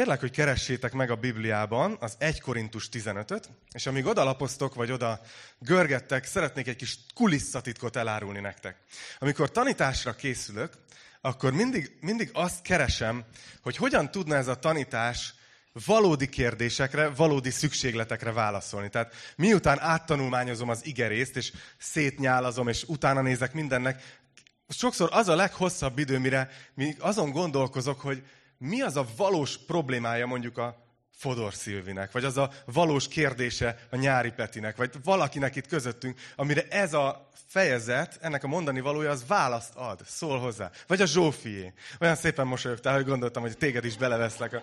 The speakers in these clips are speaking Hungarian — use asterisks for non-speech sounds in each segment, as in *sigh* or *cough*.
Kérlek, hogy keressétek meg a Bibliában az 1 Korintus 15-öt, és amíg oda lapoztok, vagy oda görgettek, szeretnék egy kis kulisszatitkot elárulni nektek. Amikor tanításra készülök, akkor mindig, mindig azt keresem, hogy hogyan tudna ez a tanítás valódi kérdésekre, valódi szükségletekre válaszolni. Tehát miután áttanulmányozom az igerészt, és szétnyálazom, és utána nézek mindennek, sokszor az a leghosszabb idő, mire azon gondolkozok, hogy mi az a valós problémája mondjuk a Fodor Szilvinek, vagy az a valós kérdése a nyári Petinek, vagy valakinek itt közöttünk, amire ez a fejezet, ennek a mondani valója, az választ ad, szól hozzá. Vagy a Zsófié. Olyan szépen mosolyogtál, hogy gondoltam, hogy téged is beleveszlek a,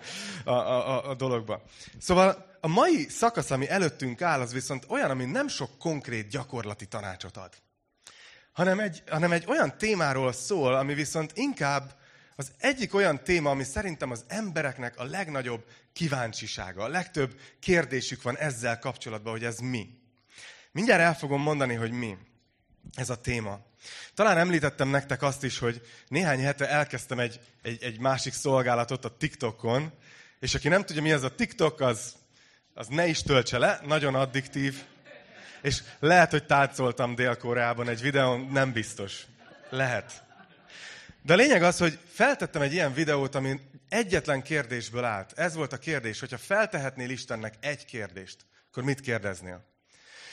a, a, a dologba. Szóval a mai szakasz, ami előttünk áll, az viszont olyan, ami nem sok konkrét gyakorlati tanácsot ad. Hanem egy, hanem egy olyan témáról szól, ami viszont inkább az egyik olyan téma, ami szerintem az embereknek a legnagyobb kíváncsisága, a legtöbb kérdésük van ezzel kapcsolatban, hogy ez mi. Mindjárt el fogom mondani, hogy mi ez a téma. Talán említettem nektek azt is, hogy néhány hete elkezdtem egy, egy, egy másik szolgálatot a TikTokon, és aki nem tudja, mi ez a TikTok, az, az ne is töltse le, nagyon addiktív, és lehet, hogy táncoltam Dél-Koreában egy videón, nem biztos. Lehet. De a lényeg az, hogy feltettem egy ilyen videót, ami egyetlen kérdésből állt. Ez volt a kérdés, hogyha feltehetnél Istennek egy kérdést, akkor mit kérdeznél?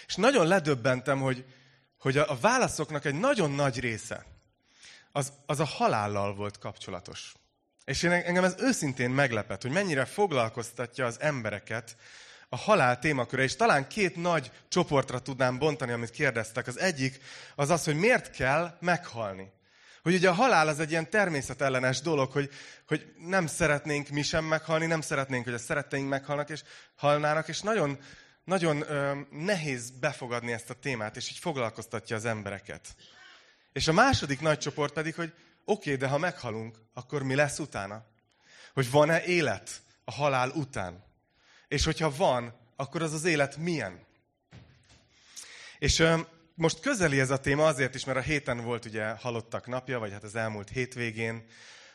És nagyon ledöbbentem, hogy, hogy a, a válaszoknak egy nagyon nagy része az, az a halállal volt kapcsolatos. És én, engem ez őszintén meglepett, hogy mennyire foglalkoztatja az embereket a halál témaköre, és talán két nagy csoportra tudnám bontani, amit kérdeztek. Az egyik az az, hogy miért kell meghalni. Hogy ugye a halál az egy ilyen természetellenes dolog, hogy, hogy nem szeretnénk mi sem meghalni, nem szeretnénk, hogy a szeretteink meghalnak és halnának, és nagyon, nagyon ö, nehéz befogadni ezt a témát, és így foglalkoztatja az embereket. És a második nagy csoport pedig, hogy oké, okay, de ha meghalunk, akkor mi lesz utána? Hogy van-e élet a halál után? És hogyha van, akkor az az élet milyen? És ö, most közeli ez a téma azért is, mert a héten volt ugye halottak napja, vagy hát az elmúlt hétvégén.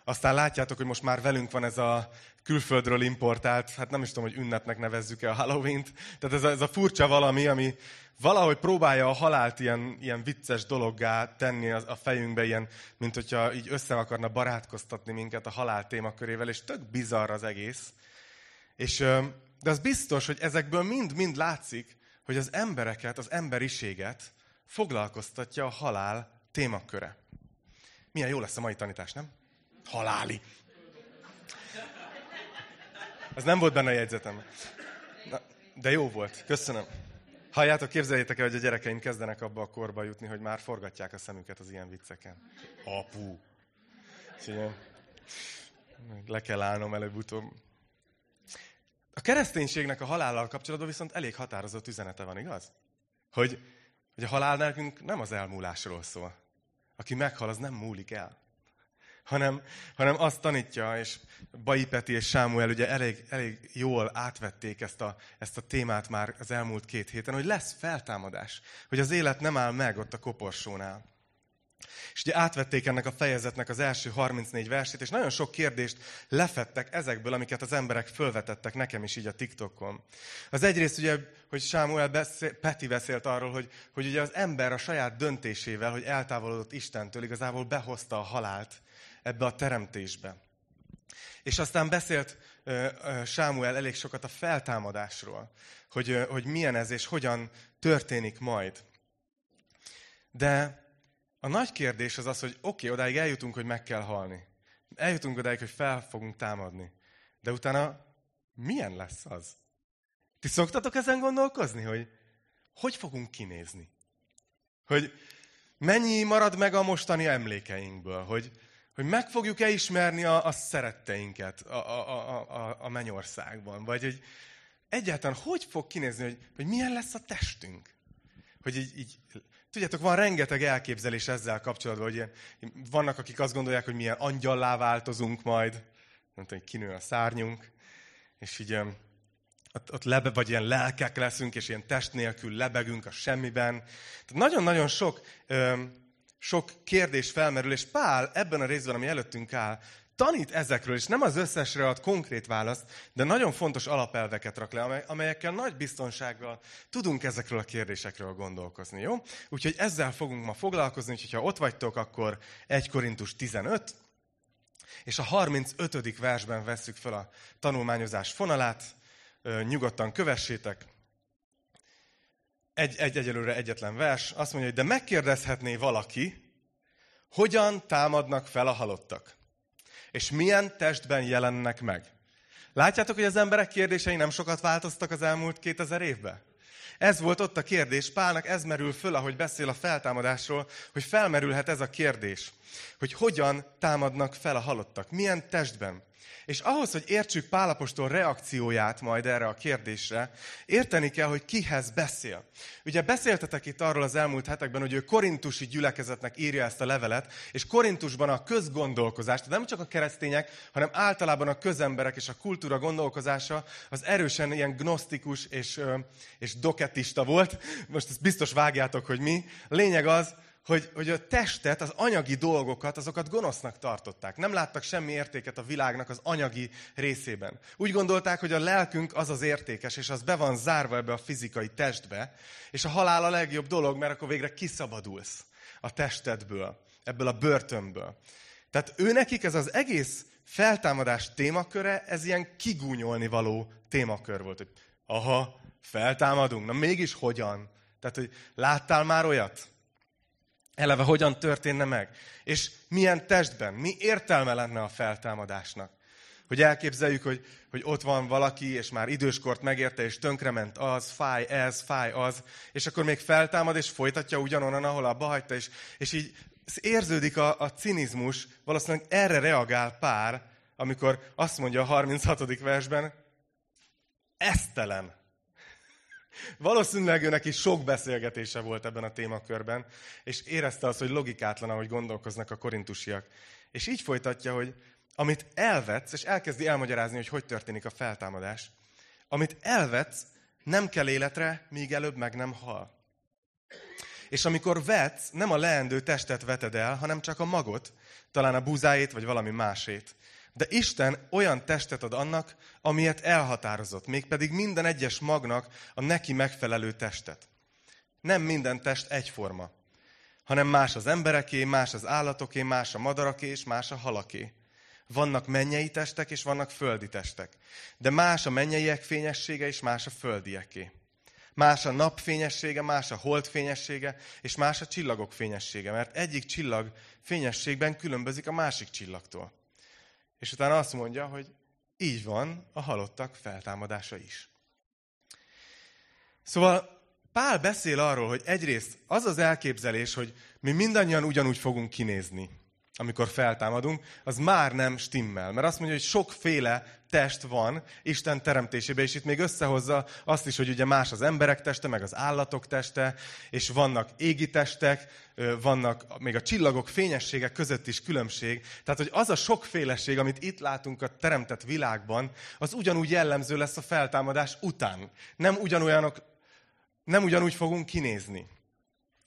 Aztán látjátok, hogy most már velünk van ez a külföldről importált, hát nem is tudom, hogy ünnepnek nevezzük-e a Halloween-t. Tehát ez a, ez a furcsa valami, ami valahogy próbálja a halált ilyen, ilyen vicces dologgá tenni a, a fejünkbe, ilyen, mint hogyha így össze akarna barátkoztatni minket a halál témakörével, és tök bizarr az egész. És, de az biztos, hogy ezekből mind-mind látszik, hogy az embereket, az emberiséget foglalkoztatja a halál témaköre. Milyen jó lesz a mai tanítás, nem? Haláli. Ez nem volt benne a jegyzetem. Na, de jó volt. Köszönöm. Halljátok, képzeljétek el, hogy a gyerekeim kezdenek abba a korba jutni, hogy már forgatják a szemüket az ilyen vicceken. Apu. Úgyhogy le kell állnom előbb-utóbb. A kereszténységnek a halállal kapcsolatban viszont elég határozott üzenete van, igaz? Hogy hogy a halál nekünk nem az elmúlásról szól. Aki meghal, az nem múlik el. Hanem, hanem azt tanítja, és Bai Peti és Sámuel ugye elég, elég jól átvették ezt a, ezt a témát már az elmúlt két héten, hogy lesz feltámadás. Hogy az élet nem áll meg ott a koporsónál. És ugye átvették ennek a fejezetnek az első 34 versét, és nagyon sok kérdést lefettek ezekből, amiket az emberek fölvetettek nekem is így a TikTokon. Az egyrészt ugye, hogy Sámuel beszél, Peti beszélt arról, hogy, hogy ugye az ember a saját döntésével, hogy eltávolodott Istentől, igazából behozta a halált ebbe a teremtésbe. És aztán beszélt Sámuel elég sokat a feltámadásról, hogy, hogy milyen ez és hogyan történik majd. De a nagy kérdés az az, hogy oké, okay, odáig eljutunk, hogy meg kell halni. Eljutunk odáig, hogy fel fogunk támadni. De utána milyen lesz az? Ti szoktatok ezen gondolkozni, hogy hogy fogunk kinézni? Hogy mennyi marad meg a mostani emlékeinkből? Hogy, hogy meg fogjuk-e ismerni a, a szeretteinket a, a, a, a mennyországban? Vagy hogy egyáltalán hogy fog kinézni, hogy, hogy milyen lesz a testünk? Hogy így, így Tudjátok, van rengeteg elképzelés ezzel kapcsolatban, hogy ilyen, vannak, akik azt gondolják, hogy milyen angyallá változunk majd, nem tudom, hogy kinő a szárnyunk, és így ott, ott lebe, vagy ilyen lelkek leszünk, és ilyen test nélkül lebegünk a semmiben. Tehát nagyon-nagyon sok, sok kérdés felmerül, és Pál ebben a részben, ami előttünk áll, tanít ezekről, és nem az összesre ad konkrét választ, de nagyon fontos alapelveket rak le, amelyekkel nagy biztonsággal tudunk ezekről a kérdésekről gondolkozni, jó? Úgyhogy ezzel fogunk ma foglalkozni, úgyhogy ha ott vagytok, akkor 1 Korintus 15, és a 35. versben vesszük fel a tanulmányozás fonalát, nyugodtan kövessétek. Egy, egy egyelőre egyetlen vers, azt mondja, hogy de megkérdezhetné valaki, hogyan támadnak fel a halottak? És milyen testben jelennek meg? Látjátok, hogy az emberek kérdései nem sokat változtak az elmúlt 2000 évben? Ez volt ott a kérdés. Pálnak ez merül föl, ahogy beszél a feltámadásról, hogy felmerülhet ez a kérdés, hogy hogyan támadnak fel a halottak, milyen testben. És ahhoz, hogy értsük Pálapostól reakcióját majd erre a kérdésre, érteni kell, hogy kihez beszél. Ugye beszéltetek itt arról az elmúlt hetekben, hogy ő korintusi gyülekezetnek írja ezt a levelet, és Korintusban a közgondolkozást, nem csak a keresztények, hanem általában a közemberek és a kultúra gondolkozása az erősen ilyen gnosztikus és, és doketista volt. Most ezt biztos vágjátok, hogy mi. Lényeg az, hogy, hogy a testet, az anyagi dolgokat, azokat gonosznak tartották. Nem láttak semmi értéket a világnak az anyagi részében. Úgy gondolták, hogy a lelkünk az az értékes, és az be van zárva ebbe a fizikai testbe, és a halál a legjobb dolog, mert akkor végre kiszabadulsz a testedből, ebből a börtönből. Tehát ő nekik ez az egész feltámadás témaköre, ez ilyen kigúnyolni való témakör volt. Hogy aha, feltámadunk, na mégis hogyan? Tehát, hogy láttál már olyat? Eleve hogyan történne meg, és milyen testben, mi értelme lenne a feltámadásnak. Hogy elképzeljük, hogy, hogy ott van valaki, és már időskort megérte, és tönkrement az, fáj ez, fáj az, és akkor még feltámad, és folytatja ugyanonnan, ahol abba hagyta, és, és így érződik a, a cinizmus, valószínűleg erre reagál pár, amikor azt mondja a 36. versben, esztelen. Valószínűleg őnek is sok beszélgetése volt ebben a témakörben, és érezte azt, hogy logikátlan, ahogy gondolkoznak a korintusiak. És így folytatja, hogy amit elvetsz, és elkezdi elmagyarázni, hogy hogy történik a feltámadás, amit elvetsz, nem kell életre, míg előbb meg nem hal. És amikor vetsz, nem a leendő testet veted el, hanem csak a magot, talán a búzáét, vagy valami másét. De Isten olyan testet ad annak, amilyet elhatározott, mégpedig minden egyes magnak a neki megfelelő testet. Nem minden test egyforma, hanem más az embereké, más az állatoké, más a madaraké, és más a halaké. Vannak mennyei testek, és vannak földi testek. De más a mennyeiek fényessége, és más a földieké. Más a nap fényessége, más a hold fényessége, és más a csillagok fényessége, mert egyik csillag fényességben különbözik a másik csillagtól. És utána azt mondja, hogy így van a halottak feltámadása is. Szóval Pál beszél arról, hogy egyrészt az az elképzelés, hogy mi mindannyian ugyanúgy fogunk kinézni amikor feltámadunk, az már nem stimmel. Mert azt mondja, hogy sokféle test van Isten teremtésében, és itt még összehozza azt is, hogy ugye más az emberek teste, meg az állatok teste, és vannak égi testek, vannak még a csillagok fényessége között is különbség. Tehát, hogy az a sokféleség, amit itt látunk a teremtett világban, az ugyanúgy jellemző lesz a feltámadás után. Nem ugyanolyanok, nem ugyanúgy fogunk kinézni.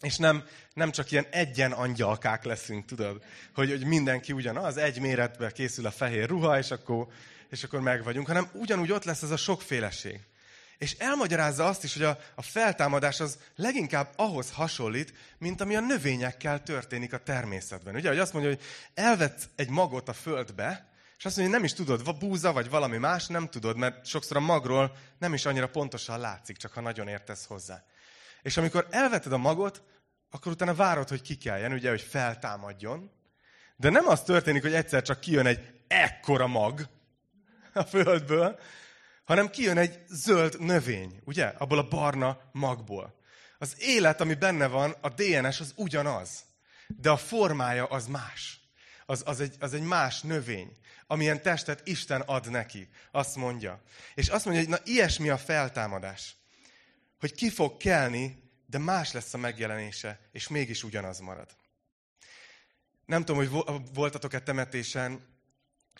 És nem, nem csak ilyen egyen angyalkák leszünk, tudod? Hogy, hogy mindenki ugyanaz, egy méretbe készül a fehér ruha, és akkor, és akkor meg vagyunk, hanem ugyanúgy ott lesz ez a sokféleség. És elmagyarázza azt is, hogy a, a feltámadás az leginkább ahhoz hasonlít, mint ami a növényekkel történik a természetben. Ugye, hogy azt mondja, hogy elvetsz egy magot a földbe, és azt mondja, hogy nem is tudod, vagy búza, vagy valami más, nem tudod, mert sokszor a magról nem is annyira pontosan látszik, csak ha nagyon értesz hozzá. És amikor elveted a magot, akkor utána várod, hogy kikeljen, ugye, hogy feltámadjon. De nem az történik, hogy egyszer csak kijön egy ekkora mag a földből, hanem kijön egy zöld növény, ugye, abból a barna magból. Az élet, ami benne van, a DNS az ugyanaz, de a formája az más. Az, az, egy, az egy más növény, amilyen testet Isten ad neki, azt mondja. És azt mondja, hogy na ilyesmi a feltámadás, hogy ki fog kelni de más lesz a megjelenése, és mégis ugyanaz marad. Nem tudom, hogy voltatok-e temetésen,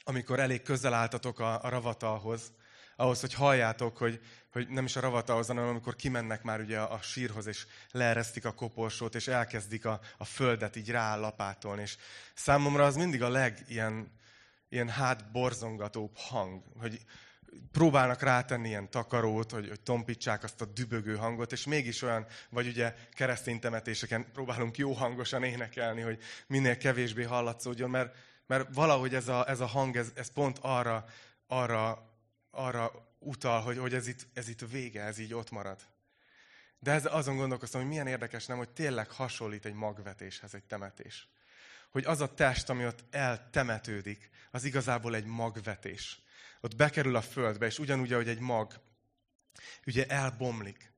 amikor elég közel álltatok a, a ravatalhoz, ahhoz, hogy halljátok, hogy, hogy nem is a ravatalhoz, hanem amikor kimennek már ugye a, sírhoz, és leeresztik a koporsót, és elkezdik a, a földet így lapátolni. És számomra az mindig a leg ilyen ilyen hátborzongató hang, hogy próbálnak rátenni ilyen takarót, hogy, hogy tompítsák azt a dübögő hangot, és mégis olyan, vagy ugye keresztény temetéseken próbálunk jó hangosan énekelni, hogy minél kevésbé hallatszódjon, mert, mert valahogy ez a, ez a hang, ez, ez pont arra, arra, arra utal, hogy, hogy ez, itt, ez itt vége, ez így ott marad. De ez, azon gondolkoztam, hogy milyen érdekes nem, hogy tényleg hasonlít egy magvetéshez, egy temetés. Hogy az a test, ami ott eltemetődik, az igazából egy magvetés ott bekerül a földbe, és ugyanúgy, ahogy egy mag, ugye elbomlik.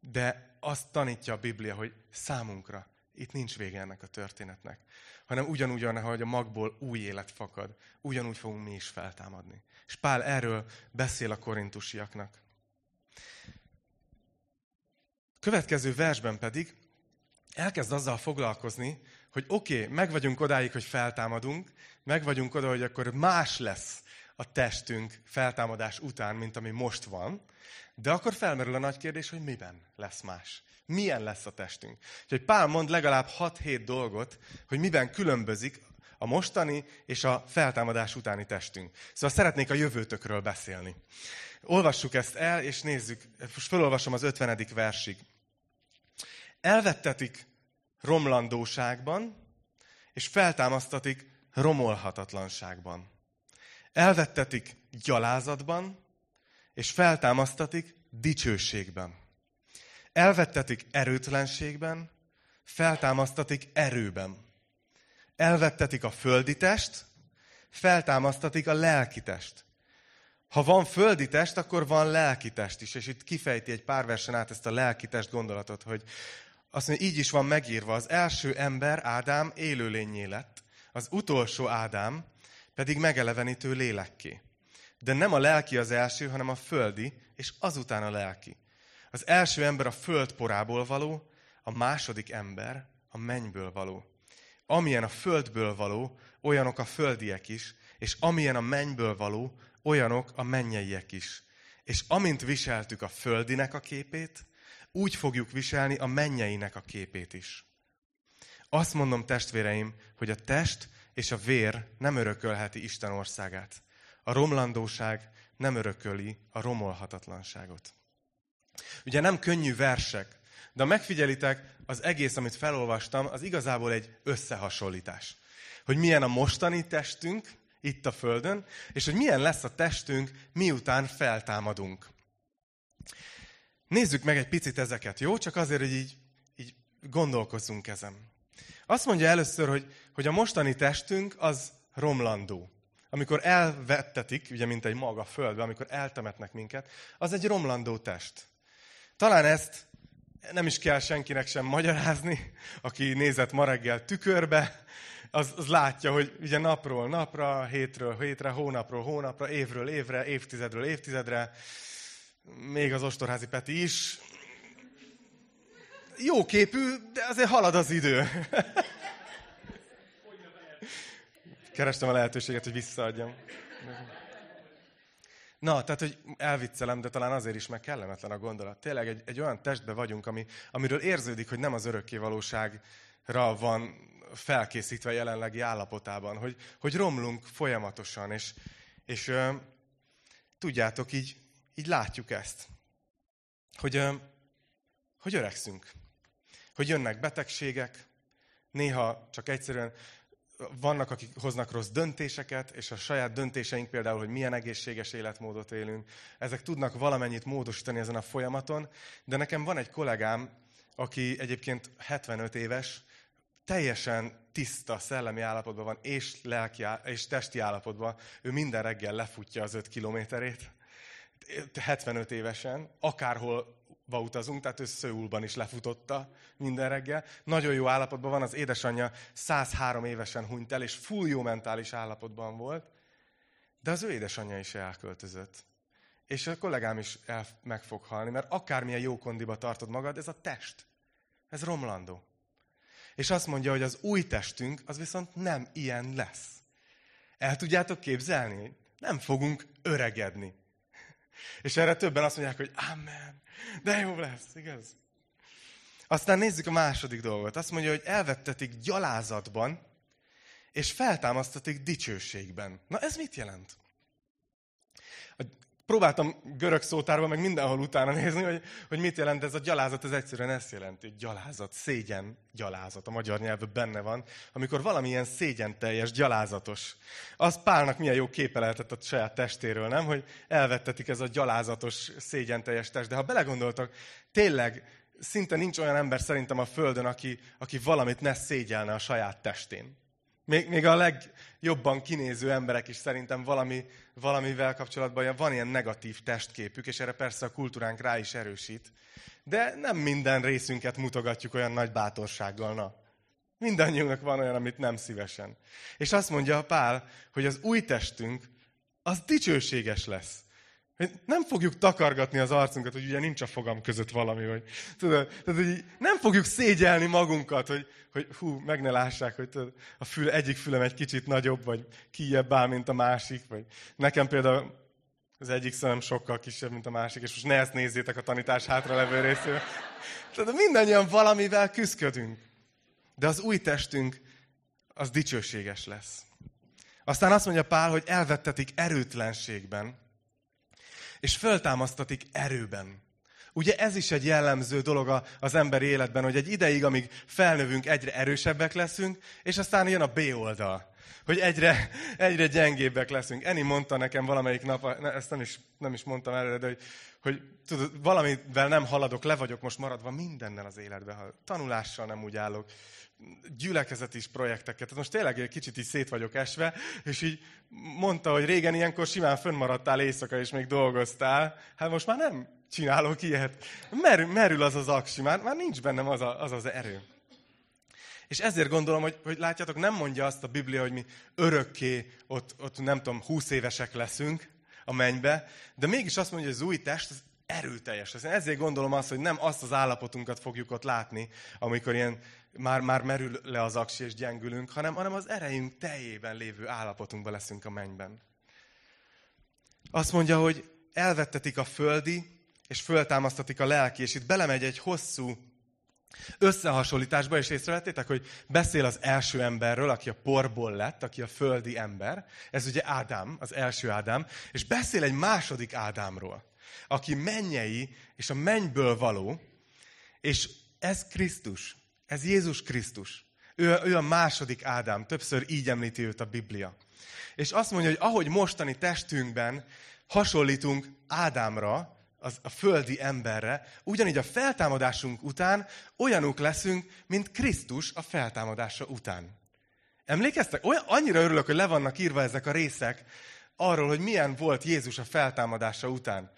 De azt tanítja a Biblia, hogy számunkra itt nincs vége ennek a történetnek, hanem ugyanúgy, ahogy a magból új élet fakad, ugyanúgy fogunk mi is feltámadni. És Pál erről beszél a korintusiaknak. Következő versben pedig elkezd azzal foglalkozni, hogy oké, okay, meg vagyunk odáig, hogy feltámadunk, meg vagyunk oda, hogy akkor más lesz a testünk feltámadás után, mint ami most van, de akkor felmerül a nagy kérdés, hogy miben lesz más. Milyen lesz a testünk. Úgyhogy Pál mond legalább 6-7 dolgot, hogy miben különbözik a mostani és a feltámadás utáni testünk. Szóval szeretnék a jövőtökről beszélni. Olvassuk ezt el, és nézzük. Most felolvasom az 50. versig. Elvettetik romlandóságban, és feltámasztatik romolhatatlanságban. Elvettetik gyalázatban, és feltámasztatik dicsőségben. Elvettetik erőtlenségben, feltámasztatik erőben. Elvettetik a földi test, feltámasztatik a lelki test. Ha van földi test, akkor van lelki test is, és itt kifejti egy pár versen át ezt a lelki test gondolatot, hogy azt mondja, így is van megírva, az első ember, Ádám élőlényé lett, az utolsó Ádám pedig megelevenítő lélekké. De nem a lelki az első, hanem a földi, és azután a lelki. Az első ember a föld porából való, a második ember a mennyből való. Amilyen a földből való, olyanok a földiek is, és amilyen a mennyből való, olyanok a mennyeiek is. És amint viseltük a földinek a képét, úgy fogjuk viselni a mennyeinek a képét is. Azt mondom, testvéreim, hogy a test és a vér nem örökölheti Isten országát. A romlandóság nem örököli a romolhatatlanságot. Ugye nem könnyű versek, de ha megfigyelitek, az egész, amit felolvastam, az igazából egy összehasonlítás. Hogy milyen a mostani testünk itt a Földön, és hogy milyen lesz a testünk, miután feltámadunk. Nézzük meg egy picit ezeket, jó? Csak azért, hogy így, így gondolkozzunk ezen. Azt mondja először, hogy, hogy a mostani testünk az romlandó. Amikor elvettetik, ugye mint egy mag a földbe, amikor eltemetnek minket, az egy romlandó test. Talán ezt nem is kell senkinek sem magyarázni, aki nézett ma reggel tükörbe, az, az látja, hogy ugye napról napra, hétről hétre, hónapról hónapra, évről évre, évtizedről évtizedre, még az Ostorházi Peti is jó képű, de azért halad az idő. Kerestem a lehetőséget, hogy visszaadjam. Na, tehát, hogy elviccelem, de talán azért is meg kellemetlen a gondolat. Tényleg egy, egy olyan testbe vagyunk, ami, amiről érződik, hogy nem az örökké valóságra van felkészítve jelenlegi állapotában, hogy, hogy romlunk folyamatosan, és, és ö, tudjátok, így, így látjuk ezt, hogy, ö, hogy öregszünk hogy jönnek betegségek, néha csak egyszerűen vannak, akik hoznak rossz döntéseket, és a saját döntéseink például, hogy milyen egészséges életmódot élünk, ezek tudnak valamennyit módosítani ezen a folyamaton, de nekem van egy kollégám, aki egyébként 75 éves, teljesen tiszta szellemi állapotban van, és, lelki, és testi állapotban. Ő minden reggel lefutja az 5 kilométerét, 75 évesen, akárhol utazunk, tehát ő Szőulban is lefutotta minden reggel. Nagyon jó állapotban van, az édesanyja 103 évesen hunyt el, és full jó mentális állapotban volt, de az ő édesanyja is elköltözött. És a kollégám is el, meg fog halni, mert akármilyen jó kondiba tartod magad, ez a test. Ez romlandó. És azt mondja, hogy az új testünk, az viszont nem ilyen lesz. El tudjátok képzelni? Nem fogunk öregedni. És erre többen azt mondják, hogy amen, de jó lesz, igaz? Aztán nézzük a második dolgot. Azt mondja, hogy elvettetik gyalázatban, és feltámasztatik dicsőségben. Na ez mit jelent? Próbáltam görög szótárban, meg mindenhol utána nézni, hogy, hogy mit jelent ez a gyalázat. Ez egyszerűen ezt jelenti, gyalázat, szégyen, gyalázat. A magyar nyelvben benne van. Amikor valamilyen szégyen teljes, gyalázatos. Az Pálnak milyen jó képe lehetett a saját testéről, nem? Hogy elvettetik ez a gyalázatos, szégyen teljes test. De ha belegondoltak, tényleg szinte nincs olyan ember szerintem a Földön, aki, aki valamit ne szégyelne a saját testén. Még, még a legjobban kinéző emberek is szerintem valami, valamivel kapcsolatban van ilyen negatív testképük, és erre persze a kultúránk rá is erősít. De nem minden részünket mutogatjuk olyan nagy bátorsággal, na. Mindannyiunknak van olyan, amit nem szívesen. És azt mondja a Pál, hogy az új testünk, az dicsőséges lesz. Nem fogjuk takargatni az arcunkat, hogy ugye nincs a fogam között valami, hogy, tudod, tudod, hogy nem fogjuk szégyelni magunkat, hogy, hogy hú, meg ne lássák, hogy tudod, a fül, egyik fülem egy kicsit nagyobb, vagy kijebb áll, mint a másik, vagy nekem például az egyik szemem sokkal kisebb, mint a másik, és most ne ezt nézzétek a tanítás hátra levő részével. Tehát mindannyian valamivel küzdködünk. De az új testünk, az dicsőséges lesz. Aztán azt mondja Pál, hogy elvettetik erőtlenségben, és föltámasztatik erőben. Ugye ez is egy jellemző dolog az emberi életben, hogy egy ideig, amíg felnövünk, egyre erősebbek leszünk, és aztán jön a B oldal, hogy egyre, egyre gyengébbek leszünk. Eni mondta nekem valamelyik nap, ezt nem is, nem is mondtam előre, de hogy, hogy tudod, valamivel nem haladok, le vagyok most maradva mindennel az életben, ha tanulással nem úgy állok, gyülekezeti is projekteket. Tehát most tényleg egy kicsit is szét vagyok esve, és így mondta, hogy régen ilyenkor simán fönnmaradtál éjszaka, és még dolgoztál. Hát most már nem csinálok ilyet. Merül, merül az az aksi, már, már nincs bennem az, a, az az erő. És ezért gondolom, hogy, hogy látjátok, nem mondja azt a Biblia, hogy mi örökké ott, ott nem tudom, húsz évesek leszünk a mennybe, de mégis azt mondja, hogy az új test az erőteljes. Ezért gondolom azt, hogy nem azt az állapotunkat fogjuk ott látni, amikor ilyen már, már merül le az aksi és gyengülünk, hanem, hanem az erejünk teljében lévő állapotunkban leszünk a mennyben. Azt mondja, hogy elvettetik a földi, és föltámasztatik a lelki, és itt belemegy egy hosszú összehasonlításba, és észrevettétek, hogy beszél az első emberről, aki a porból lett, aki a földi ember. Ez ugye Ádám, az első Ádám, és beszél egy második Ádámról, aki mennyei, és a mennyből való, és ez Krisztus. Ez Jézus Krisztus. Ő, ő a második Ádám, többször így említi őt a Biblia. És azt mondja, hogy ahogy mostani testünkben hasonlítunk Ádámra, az, a földi emberre, ugyanígy a feltámadásunk után olyanuk leszünk, mint Krisztus a feltámadása után. Emlékeztek? Olyan, annyira örülök, hogy le vannak írva ezek a részek arról, hogy milyen volt Jézus a feltámadása után.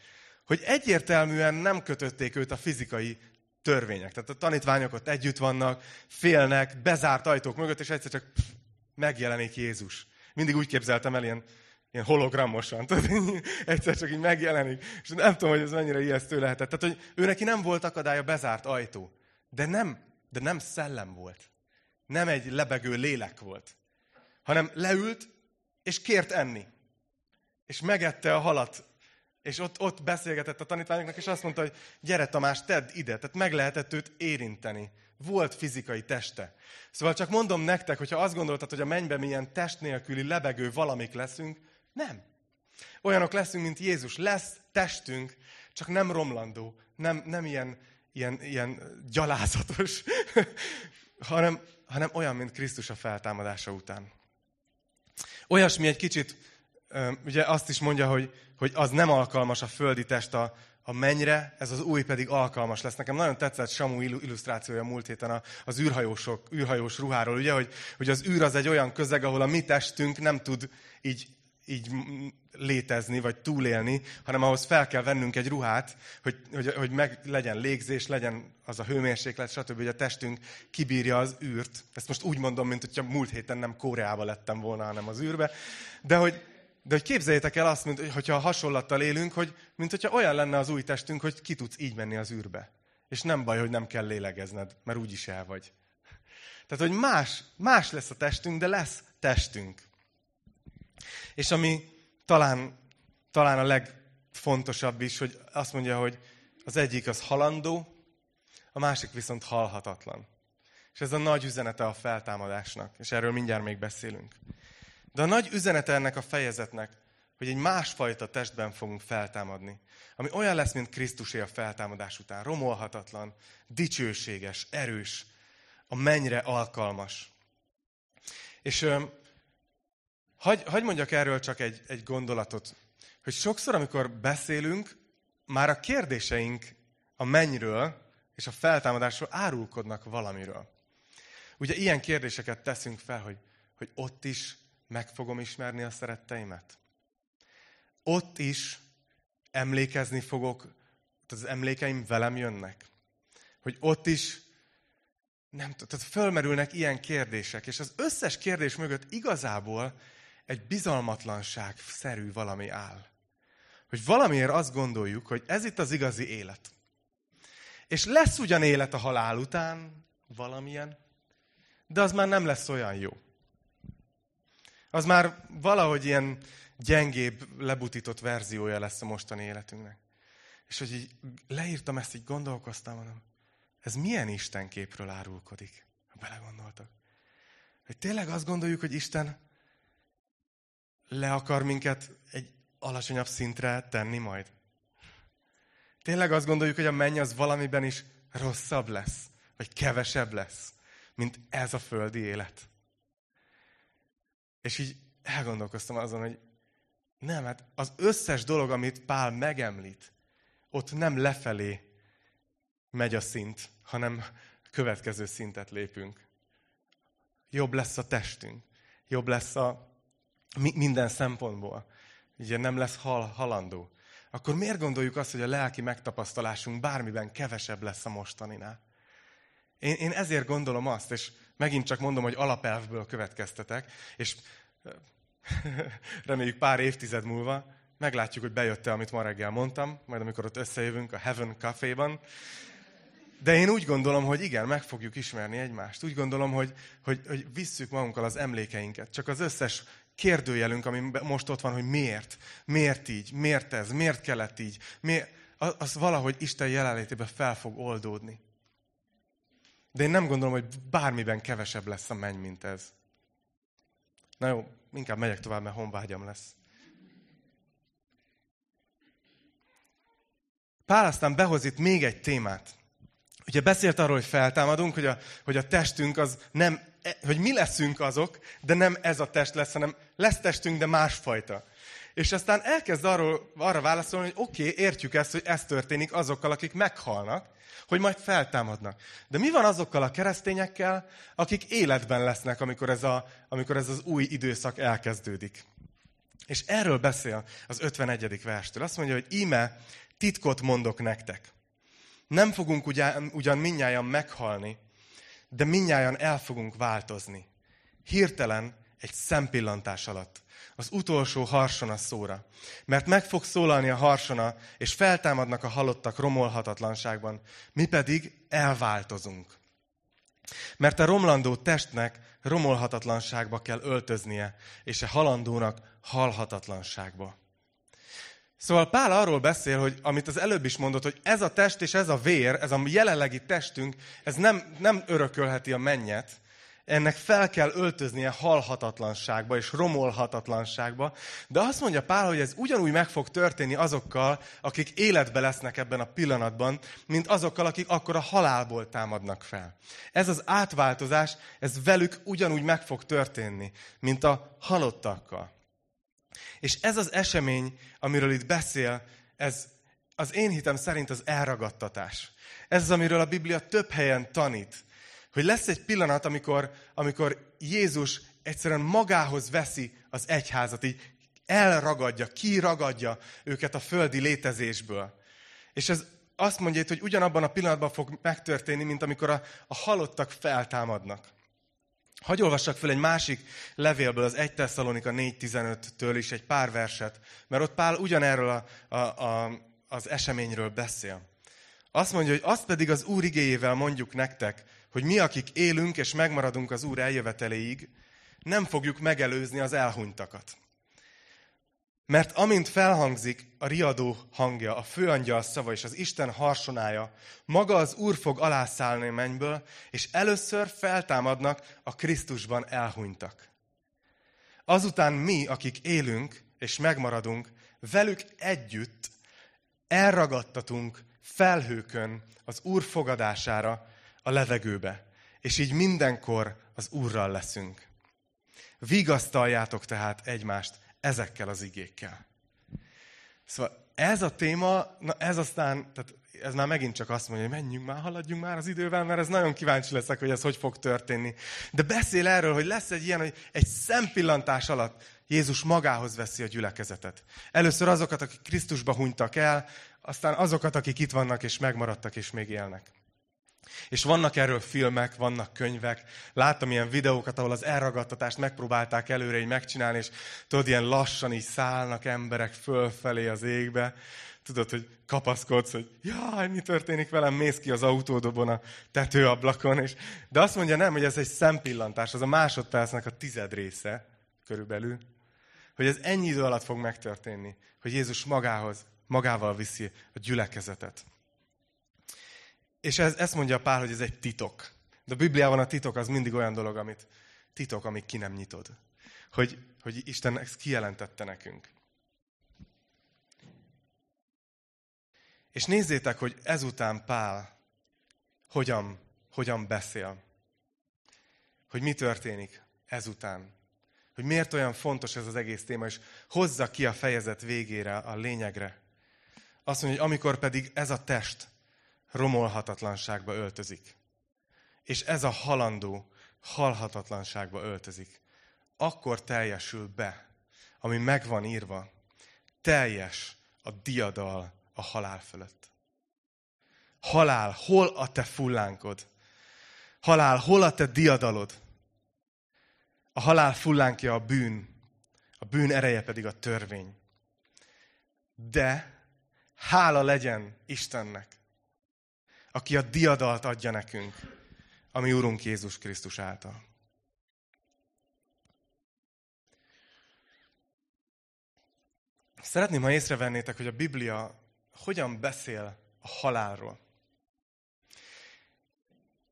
Hogy egyértelműen nem kötötték őt a fizikai törvények. Tehát a tanítványok ott együtt vannak, félnek, bezárt ajtók mögött, és egyszer csak pff, megjelenik Jézus. Mindig úgy képzeltem el ilyen, ilyen hologramosan. Tudod, egyszer csak így megjelenik. És nem tudom, hogy ez mennyire ijesztő lehetett. Tehát, hogy ő neki nem volt akadálya bezárt ajtó. De nem, de nem szellem volt. Nem egy lebegő lélek volt. Hanem leült, és kért enni. És megette a halat és ott, ott beszélgetett a tanítványoknak, és azt mondta, hogy gyere Tamás, tedd ide. Tehát meg lehetett őt érinteni. Volt fizikai teste. Szóval csak mondom nektek, hogyha azt gondoltad, hogy a mennyben milyen test nélküli lebegő valamik leszünk, nem. Olyanok leszünk, mint Jézus. Lesz testünk, csak nem romlandó, nem, nem ilyen, ilyen, ilyen gyalázatos, *laughs* hanem, hanem olyan, mint Krisztus a feltámadása után. Olyasmi egy kicsit ugye azt is mondja, hogy, hogy az nem alkalmas a földi test a, a mennyre, ez az új pedig alkalmas lesz. Nekem nagyon tetszett Samu illusztrációja múlt héten az űrhajósok, űrhajós ruháról, ugye, hogy, hogy az űr az egy olyan közeg, ahol a mi testünk nem tud így, így létezni, vagy túlélni, hanem ahhoz fel kell vennünk egy ruhát, hogy, hogy, hogy meg legyen légzés, legyen az a hőmérséklet, stb., hogy a testünk kibírja az űrt. Ezt most úgy mondom, mint hogyha múlt héten nem Koreába lettem volna, hanem az űrbe. De hogy, de hogy képzeljétek el azt, mint, hogyha hasonlattal élünk, hogy mint hogyha olyan lenne az új testünk, hogy ki tudsz így menni az űrbe. És nem baj, hogy nem kell lélegezned, mert úgyis el vagy. Tehát, hogy más, más lesz a testünk, de lesz testünk. És ami talán, talán a legfontosabb is, hogy azt mondja, hogy az egyik az halandó, a másik viszont halhatatlan. És ez a nagy üzenete a feltámadásnak, és erről mindjárt még beszélünk. De a nagy üzenete ennek a fejezetnek, hogy egy másfajta testben fogunk feltámadni, ami olyan lesz, mint Krisztusé a feltámadás után. Romolhatatlan, dicsőséges, erős, a mennyre alkalmas. És hagy, hagy mondjak erről csak egy, egy gondolatot, hogy sokszor, amikor beszélünk, már a kérdéseink a mennyről és a feltámadásról árulkodnak valamiről. Ugye ilyen kérdéseket teszünk fel, hogy, hogy ott is meg fogom ismerni a szeretteimet? Ott is emlékezni fogok, az emlékeim velem jönnek? Hogy ott is nem tehát fölmerülnek ilyen kérdések, és az összes kérdés mögött igazából egy bizalmatlanság szerű valami áll. Hogy valamiért azt gondoljuk, hogy ez itt az igazi élet. És lesz ugyan élet a halál után, valamilyen, de az már nem lesz olyan jó. Az már valahogy ilyen gyengébb, lebutított verziója lesz a mostani életünknek. És hogy így leírtam ezt, így gondolkoztam, mondom, ez milyen Isten képről árulkodik, ha belegondoltak. Hogy tényleg azt gondoljuk, hogy Isten le akar minket egy alacsonyabb szintre tenni majd? Tényleg azt gondoljuk, hogy a menny az valamiben is rosszabb lesz, vagy kevesebb lesz, mint ez a földi élet. És így elgondolkoztam azon, hogy nem, hát az összes dolog, amit Pál megemlít, ott nem lefelé megy a szint, hanem következő szintet lépünk. Jobb lesz a testünk. Jobb lesz a minden szempontból. Ugye nem lesz hal, halandó. Akkor miért gondoljuk azt, hogy a lelki megtapasztalásunk bármiben kevesebb lesz a mostaninál? Én, én ezért gondolom azt, és megint csak mondom, hogy alapelvből következtetek, és *laughs* reméljük pár évtized múlva meglátjuk, hogy bejött-e, amit ma reggel mondtam, majd amikor ott összejövünk a Heaven Café-ban, de én úgy gondolom, hogy igen, meg fogjuk ismerni egymást. Úgy gondolom, hogy, hogy, hogy visszük magunkkal az emlékeinket. Csak az összes kérdőjelünk, ami most ott van, hogy miért, miért így, miért ez, miért kellett így, miért, az valahogy Isten jelenlétében fel fog oldódni. De én nem gondolom, hogy bármiben kevesebb lesz a menny, mint ez. Na jó, inkább megyek tovább, mert honvágyam lesz. Pál aztán behoz itt még egy témát. Ugye beszélt arról, hogy feltámadunk, hogy a, hogy a testünk az nem, hogy mi leszünk azok, de nem ez a test lesz, hanem lesz testünk, de másfajta. És aztán elkezd arról, arra válaszolni, hogy oké, okay, értjük ezt, hogy ez történik azokkal, akik meghalnak, hogy majd feltámadnak. De mi van azokkal a keresztényekkel, akik életben lesznek, amikor ez, a, amikor ez az új időszak elkezdődik? És erről beszél az 51. verstől. Azt mondja, hogy íme titkot mondok nektek. Nem fogunk ugyan, ugyan minnyáján meghalni, de minnyáján el fogunk változni. Hirtelen, egy szempillantás alatt. Az utolsó harsona szóra. Mert meg fog szólalni a harsona, és feltámadnak a halottak romolhatatlanságban. Mi pedig elváltozunk. Mert a romlandó testnek romolhatatlanságba kell öltöznie, és a halandónak halhatatlanságba. Szóval Pál arról beszél, hogy amit az előbb is mondott, hogy ez a test és ez a vér, ez a jelenlegi testünk, ez nem, nem örökölheti a mennyet, ennek fel kell öltöznie halhatatlanságba és romolhatatlanságba, de azt mondja Pál, hogy ez ugyanúgy meg fog történni azokkal, akik életbe lesznek ebben a pillanatban, mint azokkal, akik akkor a halálból támadnak fel. Ez az átváltozás, ez velük ugyanúgy meg fog történni, mint a halottakkal. És ez az esemény, amiről itt beszél, ez az én hitem szerint az elragadtatás. Ez az, amiről a Biblia több helyen tanít. Hogy lesz egy pillanat, amikor, amikor Jézus egyszerűen magához veszi az egyházat, így elragadja, kiragadja őket a földi létezésből. És ez azt mondja hogy ugyanabban a pillanatban fog megtörténni, mint amikor a, a halottak feltámadnak. Hagy olvassak fel egy másik levélből, az 1 Tesszalonika 4.15-től is egy pár verset, mert ott Pál ugyanerről a, a, a, az eseményről beszél. Azt mondja, hogy azt pedig az Úr igéjével mondjuk nektek, hogy mi, akik élünk és megmaradunk az Úr eljöveteléig, nem fogjuk megelőzni az elhunytakat. Mert amint felhangzik a riadó hangja, a főangyal szava és az Isten harsonája, maga az Úr fog alászállni mennyből, és először feltámadnak a Krisztusban elhunytak. Azután mi, akik élünk és megmaradunk, velük együtt elragadtatunk felhőkön az Úr fogadására a levegőbe, és így mindenkor az Úrral leszünk. Vigasztaljátok tehát egymást ezekkel az igékkel. Szóval ez a téma, na ez aztán, tehát ez már megint csak azt mondja, hogy menjünk már, haladjunk már az idővel, mert ez nagyon kíváncsi leszek, hogy ez hogy fog történni. De beszél erről, hogy lesz egy ilyen, hogy egy szempillantás alatt Jézus magához veszi a gyülekezetet. Először azokat, akik Krisztusba hunytak el, aztán azokat, akik itt vannak és megmaradtak és még élnek. És vannak erről filmek, vannak könyvek. Láttam ilyen videókat, ahol az elragadtatást megpróbálták előre így megcsinálni, és tudod, ilyen lassan így szállnak emberek fölfelé az égbe. Tudod, hogy kapaszkodsz, hogy jaj, mi történik velem, mész ki az autódobon a tetőablakon. És... De azt mondja nem, hogy ez egy szempillantás, az a másodpercnek a tized része körülbelül. Hogy ez ennyi idő alatt fog megtörténni, hogy Jézus magához, magával viszi a gyülekezetet. És ez, ezt mondja Pál, hogy ez egy titok. De a Bibliában a titok az mindig olyan dolog, amit titok, amíg ki nem nyitod. Hogy, hogy Isten ezt kijelentette nekünk. És nézzétek, hogy ezután Pál hogyan, hogyan beszél. Hogy mi történik ezután. Hogy miért olyan fontos ez az egész téma, és hozza ki a fejezet végére, a lényegre. Azt mondja, hogy amikor pedig ez a test romolhatatlanságba öltözik. És ez a halandó halhatatlanságba öltözik. Akkor teljesül be, ami meg van írva, teljes a diadal a halál fölött. Halál, hol a te fullánkod? Halál, hol a te diadalod? A halál fullánkja a bűn, a bűn ereje pedig a törvény. De hála legyen Istennek, aki a diadalt adja nekünk, ami Urunk Jézus Krisztus által. Szeretném, ha észrevennétek, hogy a Biblia hogyan beszél a halálról.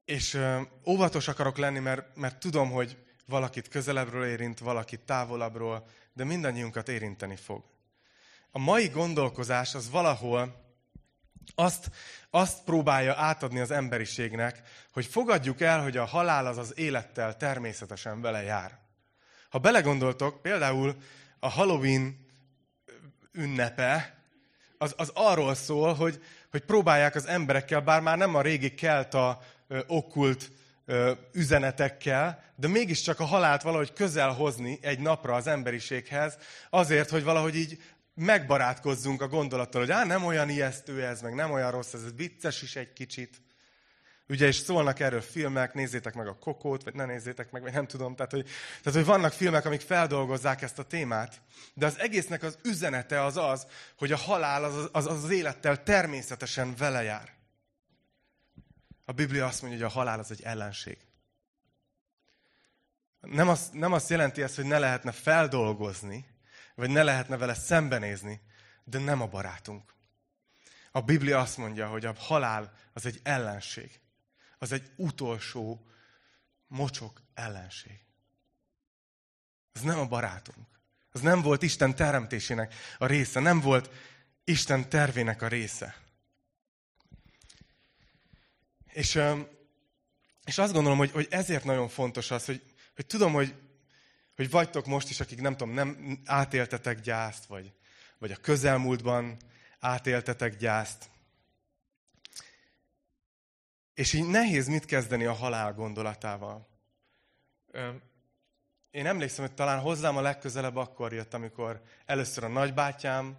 És óvatos akarok lenni, mert, mert tudom, hogy valakit közelebbről érint, valakit távolabbról, de mindannyiunkat érinteni fog. A mai gondolkozás az valahol azt, azt próbálja átadni az emberiségnek, hogy fogadjuk el, hogy a halál az az élettel természetesen vele jár. Ha belegondoltok, például a Halloween ünnepe, az, az arról szól, hogy, hogy próbálják az emberekkel, bár már nem a régi kelta ö, okkult ö, üzenetekkel, de mégiscsak a halált valahogy közel hozni egy napra az emberiséghez, azért, hogy valahogy így megbarátkozzunk a gondolattal, hogy á, nem olyan ijesztő ez, meg nem olyan rossz, ez vicces is egy kicsit. Ugye, és szólnak erről filmek, nézzétek meg a kokót, vagy ne nézzétek meg, vagy nem tudom. Tehát hogy, tehát, hogy vannak filmek, amik feldolgozzák ezt a témát. De az egésznek az üzenete az az, hogy a halál az az, az, az élettel természetesen vele jár. A Biblia azt mondja, hogy a halál az egy ellenség. Nem azt, nem azt jelenti ezt, hogy ne lehetne feldolgozni, vagy ne lehetne vele szembenézni, de nem a barátunk. A Biblia azt mondja, hogy a halál az egy ellenség. Az egy utolsó mocsok ellenség. Ez nem a barátunk. Az nem volt Isten teremtésének a része, nem volt Isten tervének a része. És, és azt gondolom, hogy, hogy ezért nagyon fontos az, hogy, hogy tudom, hogy hogy vagytok most is, akik nem tudom, nem átéltetek gyászt, vagy, vagy a közelmúltban átéltetek gyászt. És így nehéz mit kezdeni a halál gondolatával. Én emlékszem, hogy talán hozzám a legközelebb akkor jött, amikor először a nagybátyám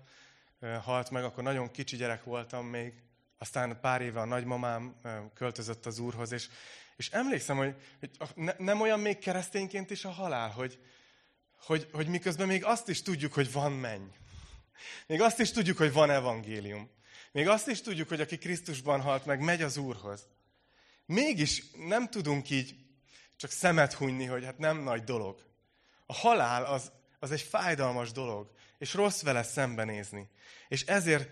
halt meg, akkor nagyon kicsi gyerek voltam még, aztán pár éve a nagymamám költözött az úrhoz, és, és emlékszem, hogy, hogy ne, nem olyan még keresztényként is a halál, hogy, hogy, hogy miközben még azt is tudjuk, hogy van menny. Még azt is tudjuk, hogy van evangélium. Még azt is tudjuk, hogy aki Krisztusban halt meg, megy az Úrhoz. Mégis nem tudunk így csak szemet hunyni, hogy hát nem nagy dolog. A halál az, az egy fájdalmas dolog. és rossz vele szembenézni. És ezért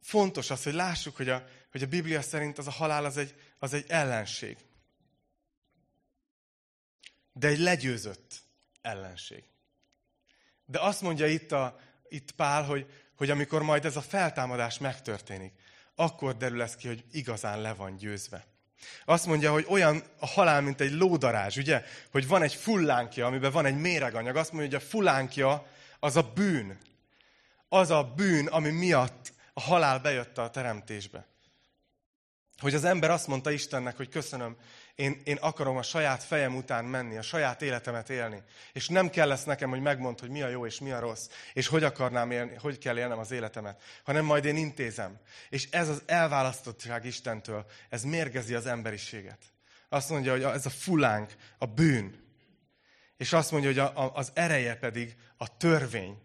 fontos az, hogy lássuk, hogy a, hogy a Biblia szerint az a halál az egy, az egy ellenség. De egy legyőzött ellenség. De azt mondja itt, a, itt Pál, hogy, hogy amikor majd ez a feltámadás megtörténik, akkor derül ez ki, hogy igazán le van győzve. Azt mondja, hogy olyan a halál, mint egy lódarázs, ugye? Hogy van egy fullánkja, amiben van egy méreganyag. Azt mondja, hogy a fullánkja az a bűn. Az a bűn, ami miatt a halál bejött a teremtésbe. Hogy az ember azt mondta Istennek, hogy köszönöm, én, én akarom a saját fejem után menni, a saját életemet élni. És nem kell lesz nekem, hogy megmond, hogy mi a jó és mi a rossz, és hogy akarnám élni, hogy kell élnem az életemet, hanem majd én intézem. És ez az elválasztottság Istentől, ez mérgezi az emberiséget. Azt mondja, hogy ez a fulánk, a bűn. És azt mondja, hogy a, a, az ereje pedig a törvény.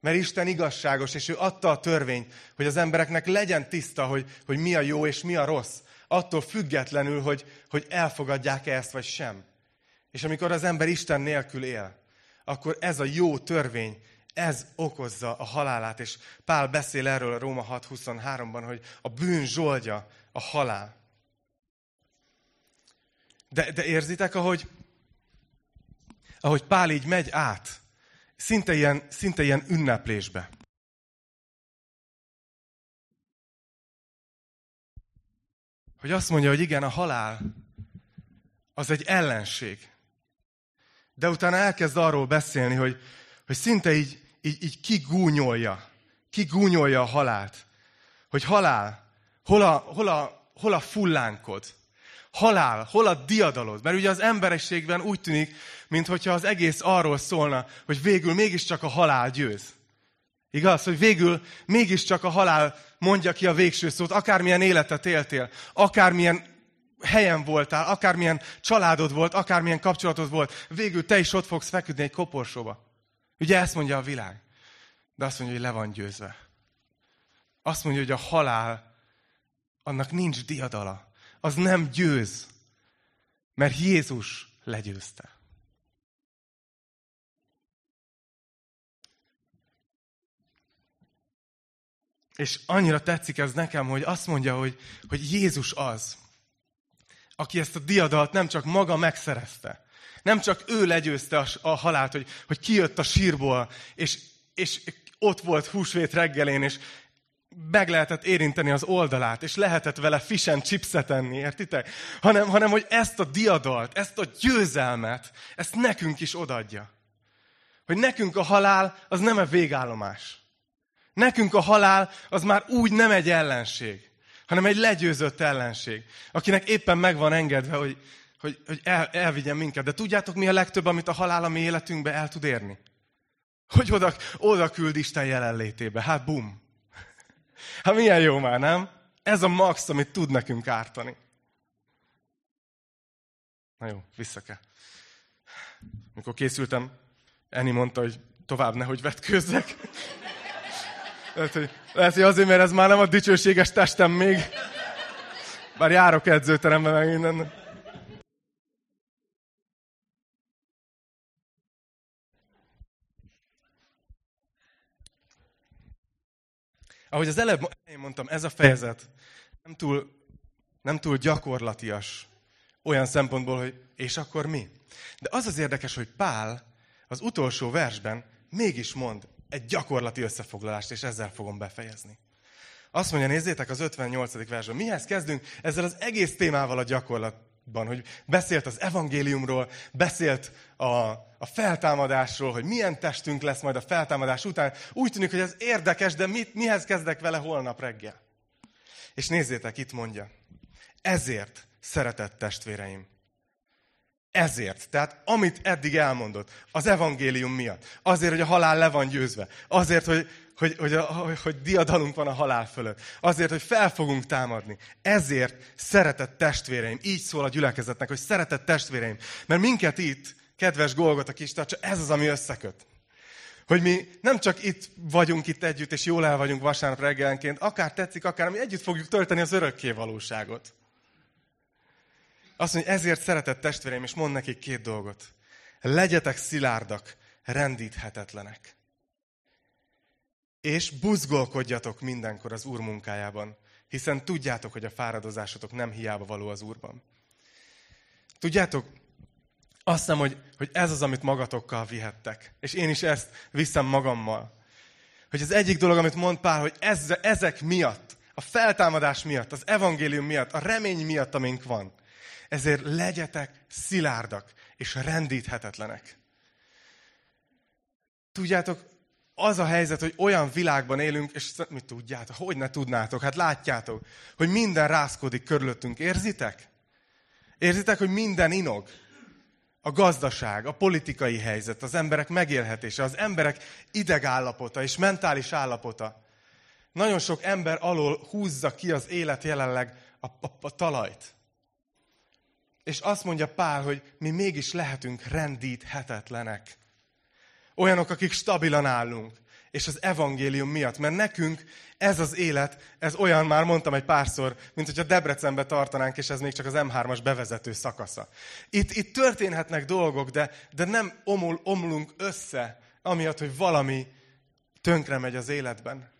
Mert Isten igazságos, és ő adta a törvényt, hogy az embereknek legyen tiszta, hogy, hogy mi a jó és mi a rossz attól függetlenül, hogy, hogy elfogadják-e ezt vagy sem. És amikor az ember Isten nélkül él, akkor ez a jó törvény, ez okozza a halálát. És Pál beszél erről a Róma 6.23-ban, hogy a bűn zsoldja a halál. De, de érzitek, ahogy, ahogy Pál így megy át, szinte ilyen, szinte ilyen ünneplésbe. Hogy azt mondja, hogy igen, a halál az egy ellenség. De utána elkezd arról beszélni, hogy, hogy szinte így, így, így kigúnyolja, kigúnyolja a halált. Hogy halál, hol a, hol a, hol a fullánkod? Halál, hol a diadalod? Mert ugye az emberességben úgy tűnik, mintha az egész arról szólna, hogy végül mégiscsak a halál győz. Igaz, hogy végül mégiscsak a halál mondja ki a végső szót, akármilyen életet éltél, akármilyen helyen voltál, akármilyen családod volt, akármilyen kapcsolatod volt, végül te is ott fogsz feküdni egy koporsóba. Ugye ezt mondja a világ. De azt mondja, hogy le van győzve. Azt mondja, hogy a halál, annak nincs diadala. Az nem győz. Mert Jézus legyőzte. És annyira tetszik ez nekem, hogy azt mondja, hogy, hogy Jézus az, aki ezt a diadalt nem csak maga megszerezte, nem csak ő legyőzte a, a halált, hogy, hogy kijött a sírból, és, és ott volt húsvét reggelén, és meg lehetett érinteni az oldalát, és lehetett vele fish and chipset enni, értitek? Hanem, hanem, hogy ezt a diadalt, ezt a győzelmet, ezt nekünk is odadja. Hogy nekünk a halál az nem a végállomás. Nekünk a halál az már úgy nem egy ellenség, hanem egy legyőzött ellenség, akinek éppen meg van engedve, hogy, hogy, hogy el, elvigyen minket. De tudjátok, mi a legtöbb, amit a halál a mi életünkbe el tud érni? Hogy oda, oda küld Isten jelenlétébe. Hát bum. Hát milyen jó már, nem? Ez a max, amit tud nekünk ártani. Na jó, vissza kell. Mikor készültem, Eni mondta, hogy tovább nehogy vetkőzzek. Lehet, hogy, lehet, hogy azért, mert ez már nem a dicsőséges testem még. Bár járok edzőterembe meg minden. Ahogy az előbb én mondtam, ez a fejezet nem túl, nem túl gyakorlatias olyan szempontból, hogy és akkor mi? De az az érdekes, hogy Pál az utolsó versben mégis mond egy gyakorlati összefoglalást, és ezzel fogom befejezni. Azt mondja, nézzétek az 58. versben. Mihez kezdünk? Ezzel az egész témával a gyakorlatban, hogy beszélt az evangéliumról, beszélt a, a feltámadásról, hogy milyen testünk lesz majd a feltámadás után. Úgy tűnik, hogy ez érdekes, de mit, mihez kezdek vele holnap reggel? És nézzétek, itt mondja. Ezért, szeretett testvéreim, ezért. Tehát amit eddig elmondott, az evangélium miatt. Azért, hogy a halál le van győzve. Azért, hogy, hogy, hogy, hogy, hogy diadalunk van a halál fölött. Azért, hogy fel fogunk támadni. Ezért szeretett testvéreim. Így szól a gyülekezetnek, hogy szeretett testvéreim. Mert minket itt, kedves Golgot a kis csak ez az, ami összeköt. Hogy mi nem csak itt vagyunk itt együtt, és jól el vagyunk vasárnap reggelenként, akár tetszik, akár mi együtt fogjuk tölteni az örökké valóságot. Azt mondja, ezért szeretett testvéreim, és mond nekik két dolgot. Legyetek szilárdak, rendíthetetlenek. és buzgolkodjatok mindenkor az Úr munkájában, hiszen tudjátok, hogy a fáradozásotok nem hiába való az Úrban. Tudjátok, azt hiszem, hogy, hogy ez az, amit magatokkal vihettek. És én is ezt viszem magammal. Hogy az egyik dolog, amit mond Pál, hogy ez, ezek miatt, a feltámadás miatt, az evangélium miatt, a remény miatt, amink van, ezért legyetek szilárdak és rendíthetetlenek. Tudjátok, az a helyzet, hogy olyan világban élünk, és mit tudjátok, hogy ne tudnátok, hát látjátok, hogy minden rázkodik körülöttünk. Érzitek? Érzitek, hogy minden inog? A gazdaság, a politikai helyzet, az emberek megélhetése, az emberek idegállapota és mentális állapota. Nagyon sok ember alól húzza ki az élet jelenleg a, a, a talajt. És azt mondja Pál, hogy mi mégis lehetünk rendíthetetlenek. Olyanok, akik stabilan állunk. És az evangélium miatt. Mert nekünk ez az élet, ez olyan, már mondtam egy párszor, mint hogyha Debrecenbe tartanánk, és ez még csak az M3-as bevezető szakasza. Itt, itt történhetnek dolgok, de, de nem omul, omlunk össze, amiatt, hogy valami tönkre megy az életben.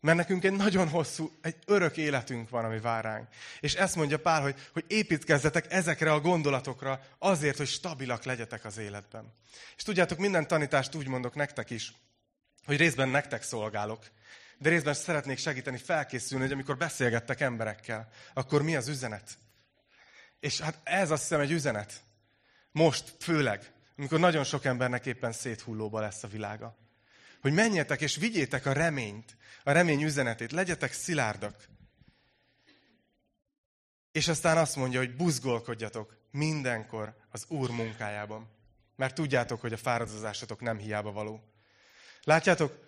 Mert nekünk egy nagyon hosszú, egy örök életünk van, ami vár ránk. És ezt mondja Pál, hogy, hogy építkezzetek ezekre a gondolatokra azért, hogy stabilak legyetek az életben. És tudjátok, minden tanítást úgy mondok nektek is, hogy részben nektek szolgálok, de részben szeretnék segíteni felkészülni, hogy amikor beszélgettek emberekkel, akkor mi az üzenet? És hát ez azt hiszem egy üzenet. Most főleg, amikor nagyon sok embernek éppen széthullóba lesz a világa. Hogy menjetek és vigyétek a reményt, a remény üzenetét, legyetek szilárdak. És aztán azt mondja, hogy buzgolkodjatok mindenkor az Úr munkájában. Mert tudjátok, hogy a fáradozásotok nem hiába való. Látjátok,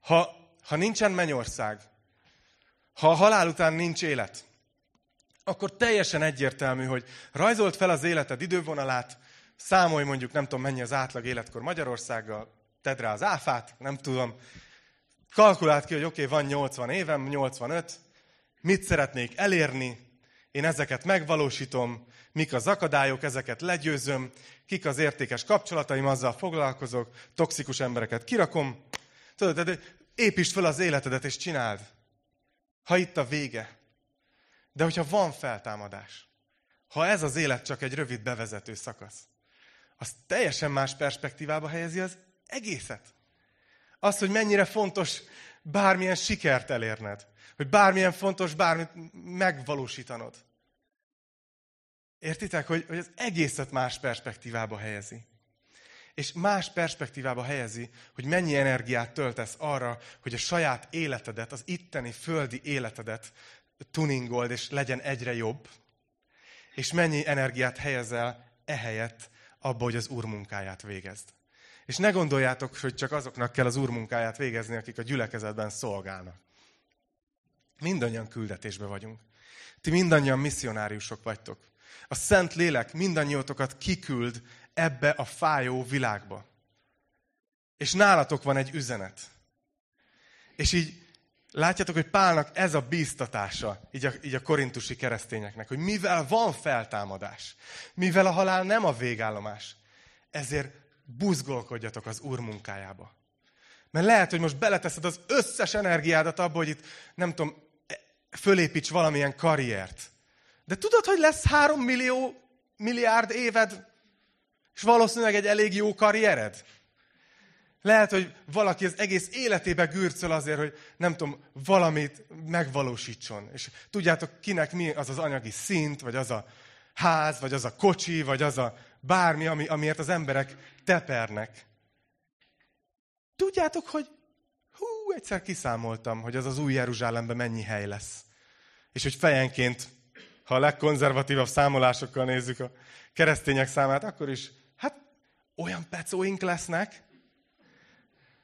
ha, ha nincsen mennyország, ha a halál után nincs élet, akkor teljesen egyértelmű, hogy rajzolt fel az életed idővonalát, számolj mondjuk, nem tudom mennyi az átlag életkor Magyarországgal, tedd rá az áfát, nem tudom, kalkulált ki, hogy oké, okay, van 80 évem, 85, mit szeretnék elérni, én ezeket megvalósítom, mik az akadályok, ezeket legyőzöm, kik az értékes kapcsolataim, azzal foglalkozok, toxikus embereket kirakom. Tudod, de építsd fel az életedet és csináld. Ha itt a vége. De hogyha van feltámadás, ha ez az élet csak egy rövid bevezető szakasz, az teljesen más perspektívába helyezi az egészet. Az, hogy mennyire fontos bármilyen sikert elérned. Hogy bármilyen fontos bármit megvalósítanod. Értitek, hogy, hogy az egészet más perspektívába helyezi. És más perspektívába helyezi, hogy mennyi energiát töltesz arra, hogy a saját életedet, az itteni földi életedet tuningold, és legyen egyre jobb. És mennyi energiát helyezel ehelyett abba, hogy az Úr munkáját végezd. És ne gondoljátok, hogy csak azoknak kell az Úr munkáját végezni, akik a gyülekezetben szolgálnak. Mindannyian küldetésbe vagyunk. Ti mindannyian misszionáriusok vagytok. A Szent Lélek mindannyiótokat kiküld ebbe a fájó világba. És nálatok van egy üzenet. És így látjátok, hogy Pálnak ez a bíztatása, így a, így a korintusi keresztényeknek, hogy mivel van feltámadás, mivel a halál nem a végállomás, ezért buzgolkodjatok az Úr munkájába. Mert lehet, hogy most beleteszed az összes energiádat abba, hogy itt, nem tudom, fölépíts valamilyen karriert. De tudod, hogy lesz három millió, milliárd éved, és valószínűleg egy elég jó karriered? Lehet, hogy valaki az egész életébe gürcöl azért, hogy nem tudom, valamit megvalósítson. És tudjátok, kinek mi az az anyagi szint, vagy az a ház, vagy az a kocsi, vagy az a bármi, ami, amiért az emberek tepernek. Tudjátok, hogy hú, egyszer kiszámoltam, hogy az az új Jeruzsálemben mennyi hely lesz. És hogy fejenként, ha a legkonzervatívabb számolásokkal nézzük a keresztények számát, akkor is, hát olyan pecóink lesznek,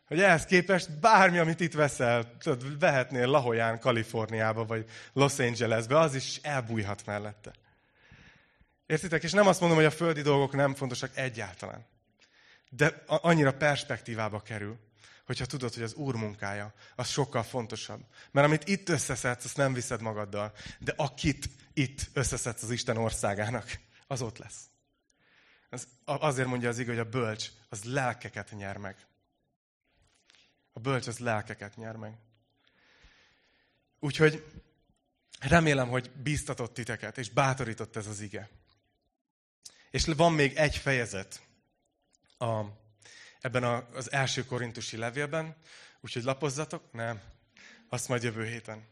hogy ehhez képest bármi, amit itt veszel, tudod, vehetnél Lahoyán, Kaliforniába, vagy Los Angelesbe, az is elbújhat mellette. Értitek? És nem azt mondom, hogy a földi dolgok nem fontosak egyáltalán. De annyira perspektívába kerül, hogyha tudod, hogy az Úr munkája, az sokkal fontosabb. Mert amit itt összeszedsz, azt nem viszed magaddal. De akit itt összeszedsz az Isten országának, az ott lesz. Az, azért mondja az igaz, hogy a bölcs az lelkeket nyer meg. A bölcs az lelkeket nyer meg. Úgyhogy remélem, hogy bíztatott titeket, és bátorított ez az ige. És van még egy fejezet a, ebben a, az első korintusi levélben, úgyhogy lapozzatok, nem, azt majd jövő héten.